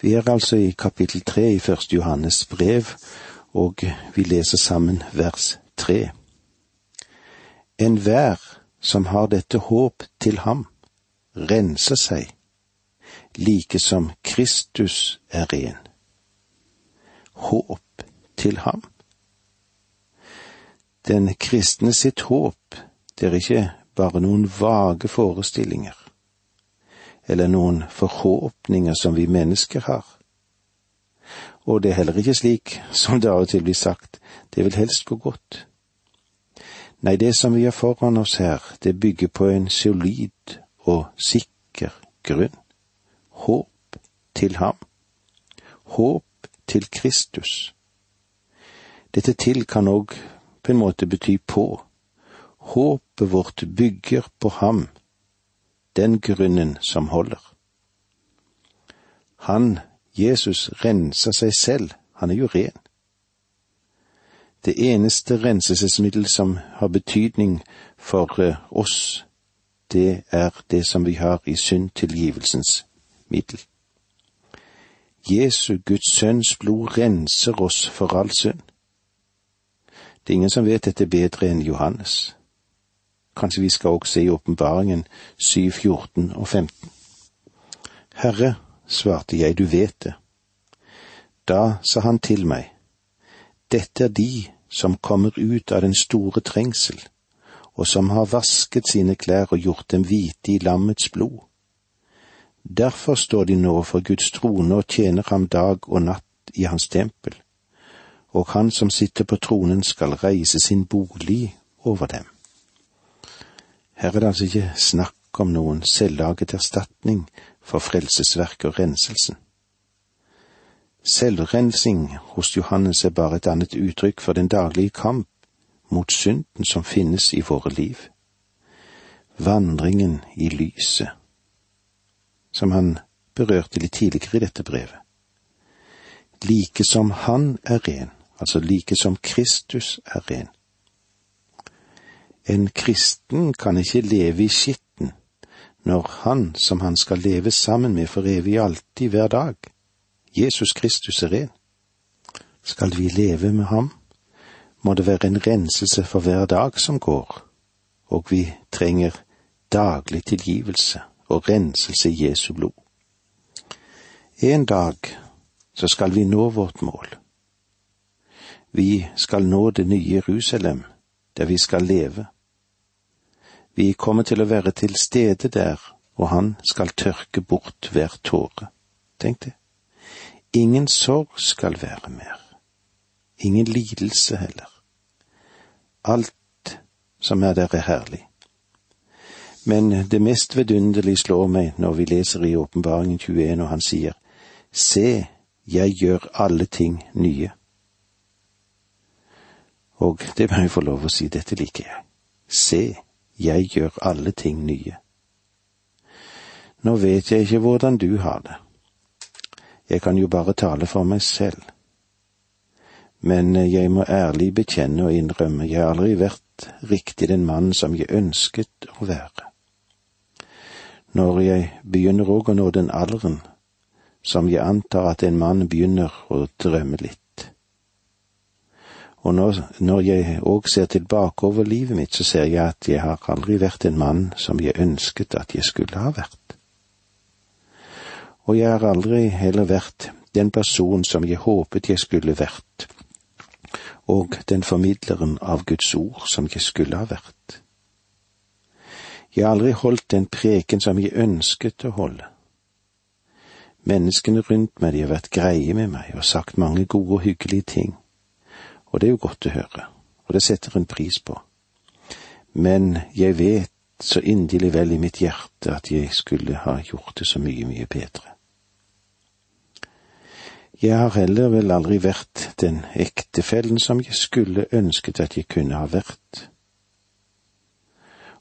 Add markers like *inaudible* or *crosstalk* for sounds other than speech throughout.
Vi er altså i kapittel tre i første Johannes brev, og vi leser sammen vers tre. Enhver som har dette håp til ham, renser seg, like som Kristus er ren. Håp til ham. Den kristne sitt håp, det er ikke bare noen vage forestillinger eller noen forhåpninger som vi mennesker har. Og det er heller ikke slik som det av og til blir sagt, det vil helst gå godt. Nei, det som vi har foran oss her, det bygger på en solid og sikker grunn. Håp til ham. Håp til Kristus. Dette til kan òg på en måte bety på. Håpet vårt bygger på ham den grunnen som holder. Han, Jesus, renser seg selv, han er jo ren. Det eneste renselsesmiddel som har betydning for eh, oss, det er det som vi har i syndtilgivelsens middel. Jesu, Guds sønns blod, renser oss for all synd. Det er ingen som vet dette bedre enn Johannes. Kanskje vi skal også se i åpenbaringen 7, 14 og 15. Herre, svarte jeg, du vet det. Da sa han til meg, dette er de som kommer ut av den store trengsel, og som har vasket sine klær og gjort dem hvite i lammets blod. Derfor står de nå for Guds trone og tjener ham dag og natt i hans tempel, og han som sitter på tronen skal reise sin bolig over dem. Her er det altså ikke snakk om noen selvlaget erstatning for frelsesverket og renselsen. Selvrensing hos Johannes er bare et annet uttrykk for den daglige kamp mot synden som finnes i våre liv. Vandringen i lyset, som han berørte litt tidligere i dette brevet. Like som Han er ren, altså like som Kristus er ren, en kristen kan ikke leve i skitten når han som han skal leve sammen med for evig alltid hver dag, Jesus Kristus er ren. Skal vi leve med ham, må det være en renselse for hver dag som går, og vi trenger daglig tilgivelse og renselse i Jesu blod. En dag så skal vi nå vårt mål. Vi skal nå det nye Jerusalem, der vi skal leve vi kommer til å være til stede der, og han skal tørke bort hver tåre. Tenk det. Ingen sorg skal være mer. Ingen lidelse heller. Alt som er der, er herlig. Men det mest vidunderlige slår meg når vi leser i Åpenbaringen 21 og han sier, Se, jeg gjør alle ting nye. Og det må jeg få lov å si, dette liker jeg. Se, jeg gjør alle ting nye. Nå vet jeg ikke hvordan du har det. Jeg kan jo bare tale for meg selv. Men jeg må ærlig bekjenne og innrømme, jeg har aldri vært riktig den mannen som jeg ønsket å være. Når jeg begynner òg å nå den alderen som jeg antar at en mann begynner å drømme litt, og når, når jeg òg ser tilbake over livet mitt, så ser jeg at jeg har aldri vært en mann som jeg ønsket at jeg skulle ha vært. Og jeg har aldri heller vært den person som jeg håpet jeg skulle vært, og den formidleren av Guds ord som jeg skulle ha vært. Jeg har aldri holdt den preken som jeg ønsket å holde. Menneskene rundt meg de har vært greie med meg og sagt mange gode og hyggelige ting og det er jo godt å høre, og det setter en pris på. Men jeg vet så inderlig vel i mitt hjerte at jeg skulle ha gjort det så mye, mye bedre. Jeg har heller vel aldri vært den ektefellen som jeg skulle ønsket at jeg kunne ha vært.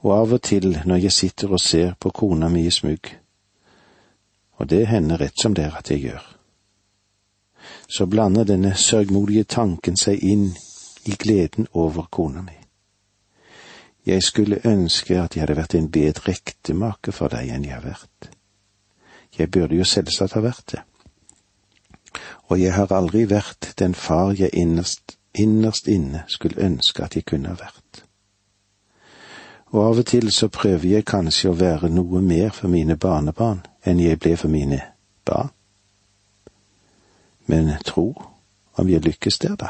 Og av og til når jeg sitter og ser på kona mi i smugg, og det hender rett som det er at jeg gjør, så blander denne sørgmodige tanken seg inn i gleden over kona mi. Jeg skulle ønske at jeg hadde vært en bedre ektemake for deg enn jeg har vært. Jeg burde jo selvsagt ha vært det. og jeg har aldri vært den far jeg innerst, innerst inne skulle ønske at jeg kunne ha vært. Og av og til så prøver jeg kanskje å være noe mer for mine barnebarn enn jeg ble for mine barn. Men tro om jeg lykkes der, da.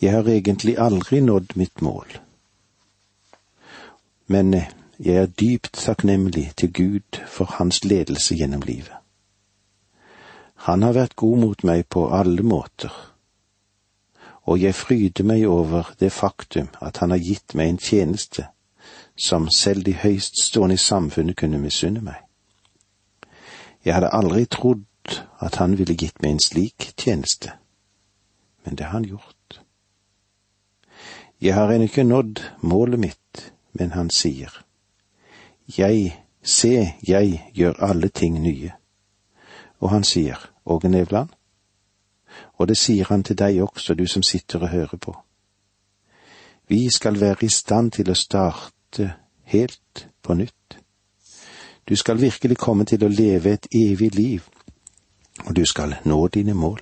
Jeg har egentlig aldri nådd mitt mål. Men jeg er dypt takknemlig til Gud for hans ledelse gjennom livet. Han har vært god mot meg på alle måter, og jeg fryder meg over det faktum at han har gitt meg en tjeneste som selv de høyststående i samfunnet kunne misunne meg. Jeg hadde aldri trodd at han ville gitt meg en slik tjeneste, men det har han gjort. Jeg har ennå ikke nådd målet mitt, men han sier, Jeg, se, jeg gjør alle ting nye. Og han sier, Åge Nevland, og det sier han til deg også, du som sitter og hører på. Vi skal være i stand til å starte helt på nytt. Du skal virkelig komme til å leve et evig liv, og du skal nå dine mål.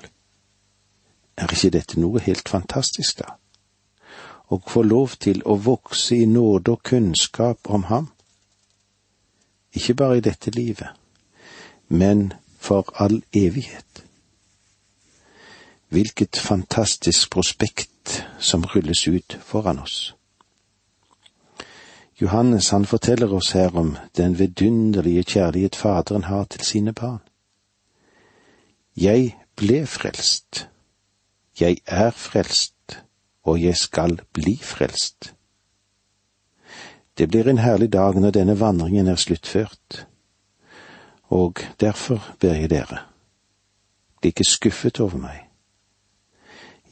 Er ikke dette noe helt fantastisk, da? Å få lov til å vokse i nåde og kunnskap om ham? ikke bare i dette livet, men for all evighet. Hvilket fantastisk prospekt som rulles ut foran oss. Johannes han forteller oss her om den vidunderlige kjærlighet Faderen har til sine barn. Jeg ble frelst, jeg er frelst, og jeg skal bli frelst. Det blir en herlig dag når denne vandringen er sluttført, og derfor ber jeg dere, bli ikke skuffet over meg.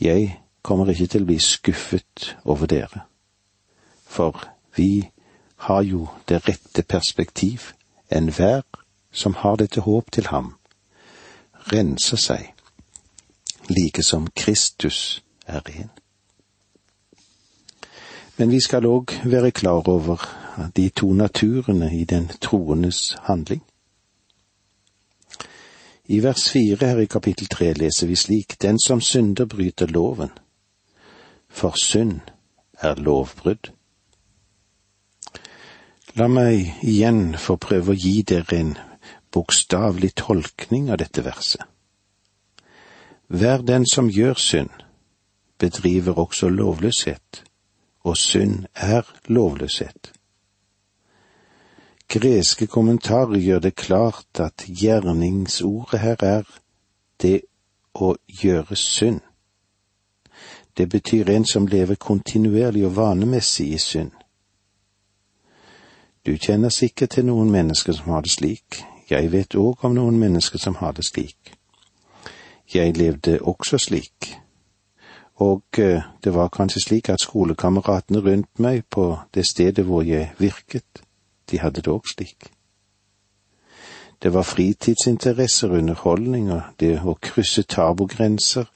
Jeg kommer ikke til å bli skuffet over dere, for vi har jo det rette perspektiv, enhver som har dette håp til ham, renser seg, like som Kristus er ren. Men vi skal òg være klar over de to naturene i den troendes handling. I vers fire her i kapittel tre leser vi slik Den som synder, bryter loven, for synd er lovbrudd. La meg igjen få prøve å gi dere en bokstavelig tolkning av dette verset. Hver den som gjør synd, bedriver også lovløshet og synd er lovløshet. Greske kommentarer gjør det klart at gjerningsordet her er det å gjøre synd. Det betyr en som lever kontinuerlig og vanemessig i synd. Du kjenner sikkert til noen mennesker som har det slik. Jeg vet òg om noen mennesker som har det slik. Jeg levde også slik, og eh, det var kanskje slik at skolekameratene rundt meg på det stedet hvor jeg virket, de hadde det òg slik. Det var fritidsinteresser, underholdning og det å krysse tabogrenser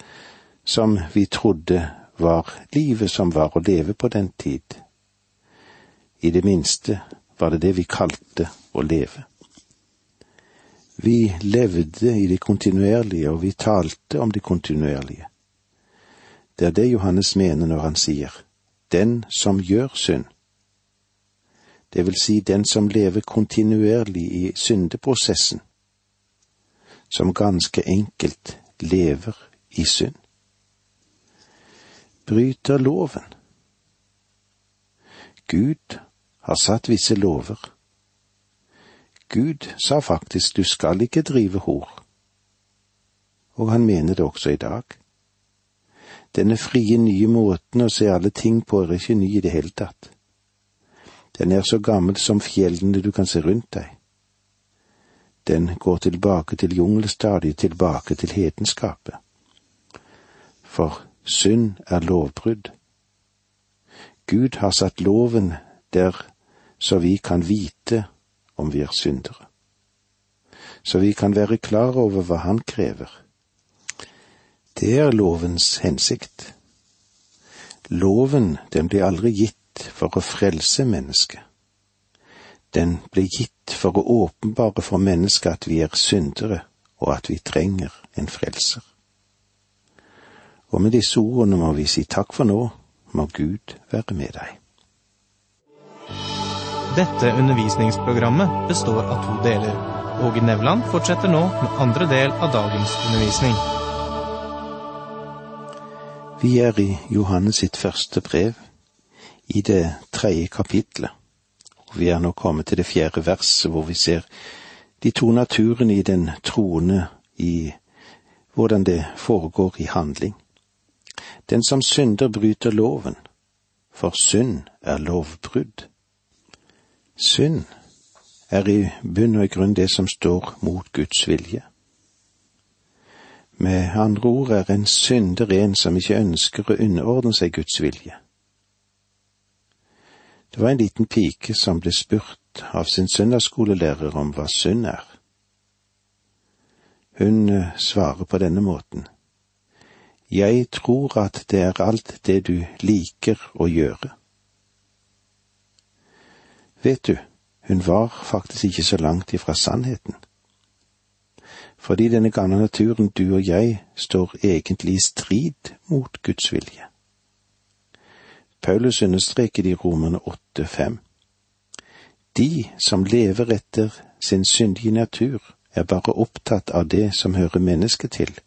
som vi trodde var livet som var å leve på den tid. I det minste var det det vi kalte å leve. Vi levde i det kontinuerlige, og vi talte om det kontinuerlige. Det er det Johannes mener når han sier den som gjør synd. Det vil si den som lever kontinuerlig i syndeprosessen, som ganske enkelt lever i synd. Bryter loven. Gud har satt visse lover. Gud sa faktisk du skal ikke drive hor, og han mener det også i dag. Denne frie, nye måten å se alle ting på er ikke ny i det hele tatt. Den er så gammel som fjellene du kan se rundt deg. Den går tilbake til jungelstadiet, tilbake til hedenskapet. For synd er lovbrudd. Gud har satt loven der så vi kan vite om vi er syndere. Så vi kan være klar over hva Han krever det er lovens hensikt. Loven, den ble aldri gitt for å frelse mennesket. Den ble gitt for å åpenbare for mennesket at vi er syndere og at vi trenger en frelser. Og med disse ordene må vi si takk for nå, må Gud være med deg. Dette undervisningsprogrammet består av to deler. Åge Nevland fortsetter nå med andre del av dagens undervisning. Vi er i Johannes sitt første brev, i det tredje kapitlet. Og vi er nå kommet til det fjerde verset, hvor vi ser de to naturene i den troende i hvordan det foregår i handling. Den som synder, bryter loven, for synd er lovbrudd. Synd er i bunn og grunn det som står mot Guds vilje. Med andre ord er en synder en som ikke ønsker å underordne seg Guds vilje. Det var en liten pike som ble spurt av sin søndagsskolelærer om hva synd er. Hun eh, svarer på denne måten. Jeg tror at det er alt det du liker å gjøre. Vet du, hun var faktisk ikke så langt ifra sannheten. Fordi denne gamle naturen, du og jeg, står egentlig i strid mot Guds vilje. Paulus understreker i Romerne 8,5. De som lever etter sin syndige natur, er bare opptatt av det som hører mennesket til.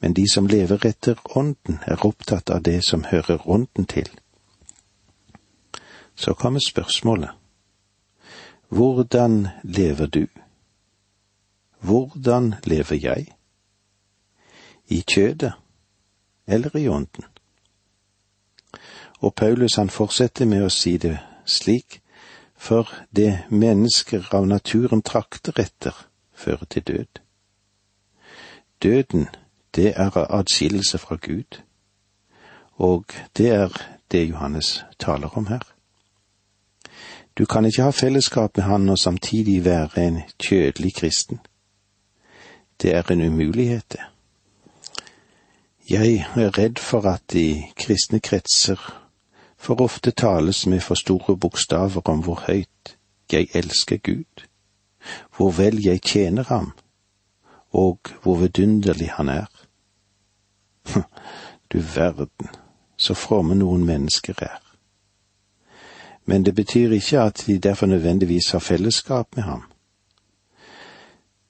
Men de som lever etter Ånden, er opptatt av det som hører Ånden til. Så kommer spørsmålet. Hvordan lever du? Hvordan lever jeg? I kjødet eller i ånden? Og Paulus han fortsetter med å si det slik, for det mennesker av naturen trakter etter, fører til død. Døden, det er adskillelse fra Gud, og det er det Johannes taler om her. Du kan ikke ha fellesskap med Han og samtidig være en kjødelig kristen. Det er en umulighet, det. Jeg er redd for at i kristne kretser for ofte tales med for store bokstaver om hvor høyt jeg elsker Gud, hvor vel jeg tjener ham, og hvor vidunderlig han er. *laughs* Du verden, så fromme noen mennesker er. Men det betyr ikke at de derfor nødvendigvis har fellesskap med ham.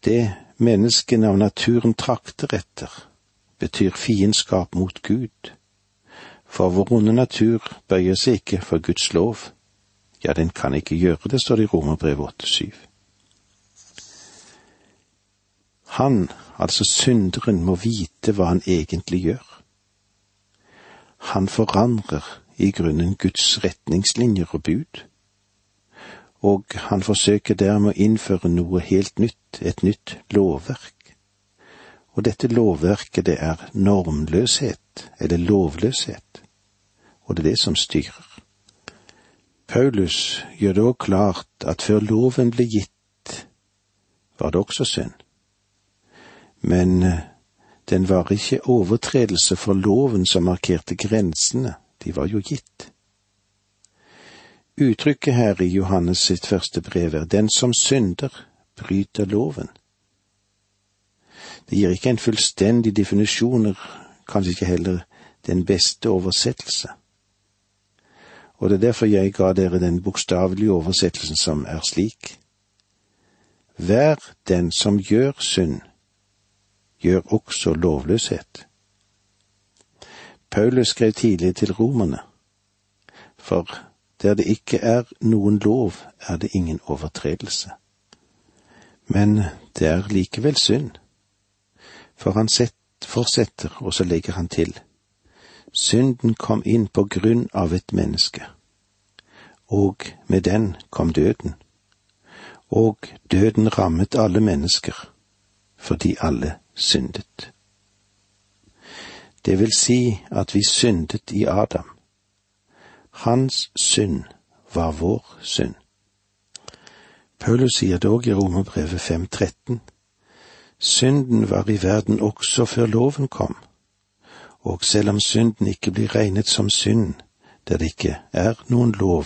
Det menneskene av naturen trakter etter, betyr fiendskap mot Gud for vår onde natur bøyer seg ikke for Guds lov. Ja, den kan ikke gjøre det, står det i Romerbrevet 8,7. Han, altså synderen, må vite hva han egentlig gjør. Han forandrer i grunnen Guds retningslinjer og bud, og han forsøker dermed å innføre noe helt nytt, et nytt lovverk. Og dette lovverket, det er normløshet, eller lovløshet og det er det som styrer. Paulus gjør det òg klart at før loven ble gitt, var det også synd. Men eh, den var ikke overtredelse for loven som markerte grensene, de var jo gitt. Uttrykket her i Johannes sitt første brev er den som synder, bryter loven. Det gir ikke en fullstendig definisjoner, kanskje ikke heller den beste oversettelse og det er derfor jeg ga dere den bokstavelige oversettelsen som er slik. Vær den som gjør synd, gjør også lovløshet. Paulus skrev tidlig til romerne, for der det ikke er noen lov, er det ingen overtredelse. Men det er likevel synd, for han fortsetter, og så legger han til. Synden kom inn på grunn av et menneske, og med den kom døden. Og døden rammet alle mennesker, fordi alle syndet. Det vil si at vi syndet i Adam. Hans synd var vår synd. Paulus sier det òg i Romerbrevet 5.13, synden var i verden også før loven kom og selv om synden ikke blir regnet som synd der det ikke er noen lov,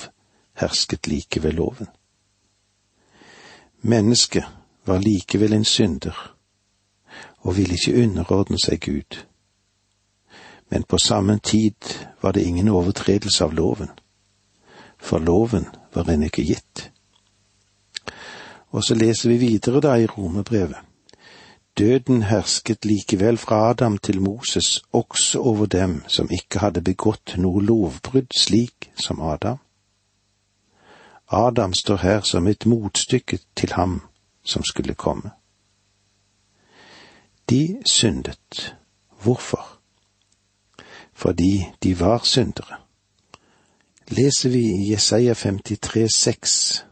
hersket likevel loven. Mennesket var likevel en synder og ville ikke underordne seg Gud. Men på samme tid var det ingen overtredelse av loven, for loven var ennå ikke gitt. Og så leser vi videre da i Romerbrevet. Døden hersket likevel fra Adam til Moses også over dem som ikke hadde begått noe lovbrudd slik som Adam. Adam står her som et motstykke til ham som skulle komme. De syndet. Hvorfor? Fordi de var syndere. Leser vi i Jesaja 53, 6,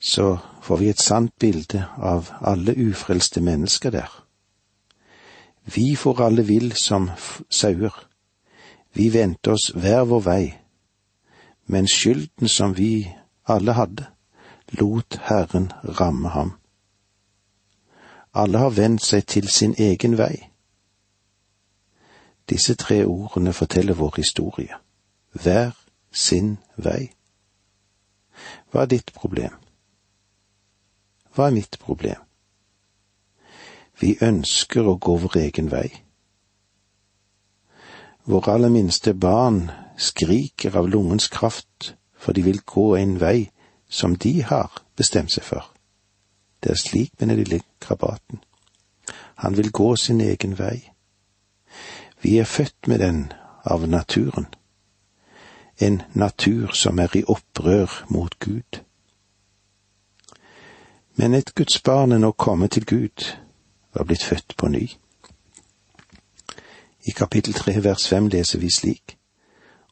så får vi et sant bilde av alle ufrelste mennesker der. Vi får alle vill som sauer. Vi vendte oss hver vår vei, men skylden som vi alle hadde, lot Herren ramme ham. Alle har vendt seg til sin egen vei. Disse tre ordene forteller vår historie. Hver sin vei. Hva er ditt problem? Hva er mitt problem? Vi ønsker å gå vår egen vei. Våre aller minste barn skriker av lungens kraft, for de vil gå en vei som de har bestemt seg for. Det er slik med den lille krabaten. Han vil gå sin egen vei. Vi er født med den av naturen. En natur som er i opprør mot Gud. Men et Guds barn er nå kommet til Gud, var blitt født på ny. I kapittel tre vers fem leser vi slik,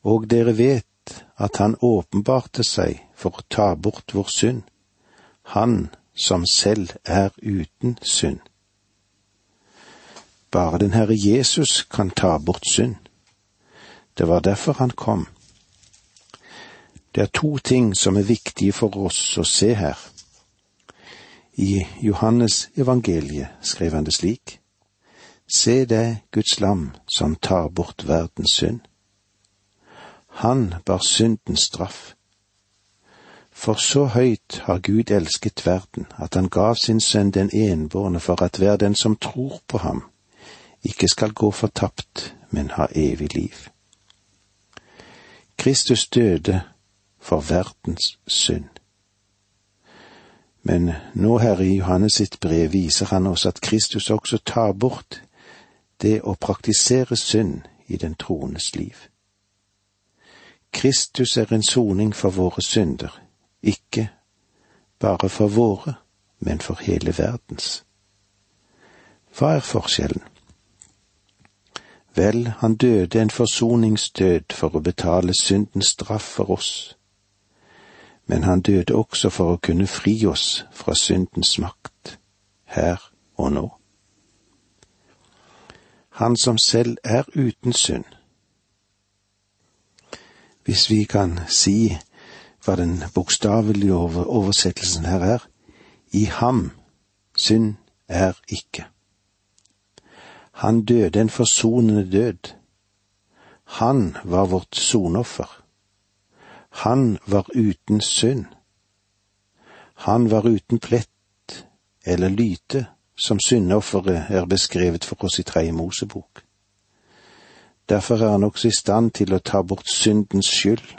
Og dere vet at han åpenbarte seg for å ta bort vår synd, han som selv er uten synd. Bare den Herre Jesus kan ta bort synd. Det var derfor han kom. Det er to ting som er viktige for oss å se her. I Johannes evangeliet skrev han det slik. Se deg, Guds lam som tar bort verdens synd. Han bar syndens straff for så høyt har Gud elsket verden, at han gav sin sønn den enbårne for at hver den som tror på ham, ikke skal gå fortapt, men ha evig liv. Kristus døde for verdens synd. Men nå her i Johannes sitt brev viser han oss at Kristus også tar bort det å praktisere synd i den troendes liv. Kristus er en soning for våre synder, ikke bare for våre, men for hele verdens. Hva er forskjellen? Vel, han døde en forsoningsdød for å betale syndens straff for oss, men han døde også for å kunne fri oss fra syndens makt, her og nå. Han som selv er uten synd. Hvis vi kan si hva den bokstavelige oversettelsen her er. I ham synd er ikke. Han døde en forsonende død. Han var vårt sonoffer. Han var uten synd. Han var uten plett eller lyte, som syndofferet er beskrevet for oss i Tredje Mosebok. Derfor er han også i stand til å ta bort syndens skyld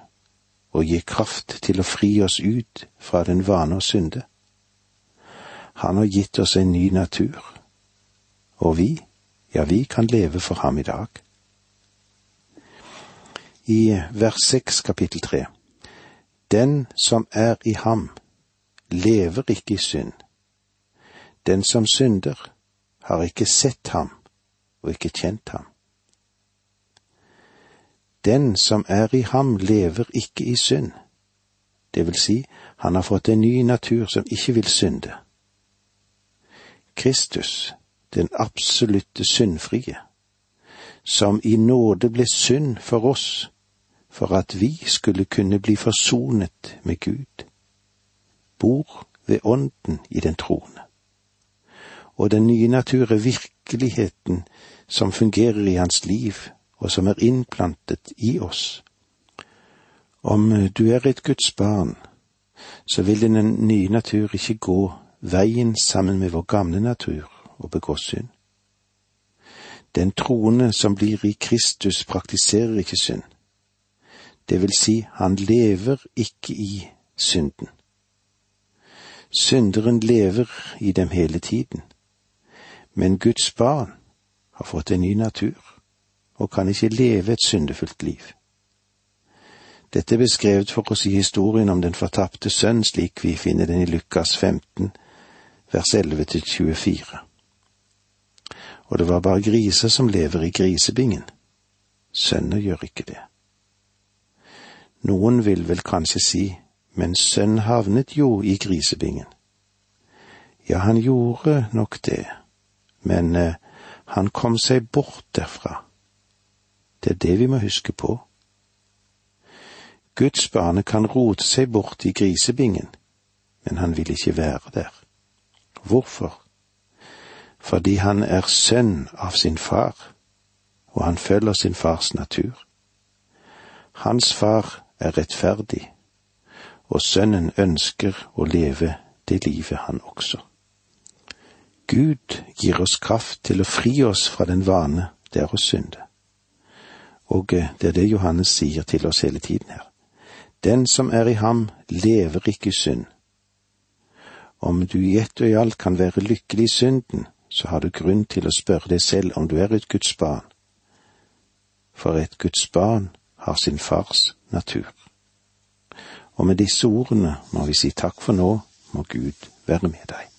og gi kraft til å fri oss ut fra den vane å synde. Han har gitt oss en ny natur, og vi, ja, vi kan leve for ham i dag. I vers seks kapittel tre. Den som er i ham, lever ikke i synd. Den som synder, har ikke sett ham og ikke kjent ham. Den som er i ham, lever ikke i synd. Det vil si, han har fått en ny natur som ikke vil synde. Kristus, den absolutte syndfrie, som i nåde ble synd for oss, for at vi skulle kunne bli forsonet med Gud, bor ved Ånden i den troende. Og den nye natur er virkeligheten som fungerer i hans liv og som er innplantet i oss. Om du er et Guds barn, så vil den nye natur ikke gå veien sammen med vår gamle natur og begå synd. Den troende som blir i Kristus, praktiserer ikke synd. Det vil si, han lever ikke i synden. Synderen lever i dem hele tiden, men Guds barn har fått en ny natur og kan ikke leve et syndefullt liv. Dette er beskrevet for oss i historien om den fortapte sønn slik vi finner den i Lukas 15, vers 11 til 24. Og det var bare griser som lever i grisebingen. Sønner gjør ikke det. Noen vil vel kanskje si, men sønn havnet jo i grisebingen. Ja, han gjorde nok det, men eh, han kom seg bort derfra. Det er det vi må huske på. Guds barne kan rote seg bort i grisebingen, men han vil ikke være der. Hvorfor? Fordi han er sønn av sin far, og han følger sin fars natur. Hans far er rettferdig, og sønnen ønsker å leve det livet han også. Gud gir oss kraft til å fri oss fra den vane det er å synde. Og eh, det er det Johannes sier til oss hele tiden her. Den som er i ham, lever ikke i synd. Om du i ett og i alt kan være lykkelig i synden, så har du grunn til å spørre deg selv om du er et Guds barn. For et Guds barn har sin fars natur. Og med disse ordene må vi si takk for nå, må Gud være med deg.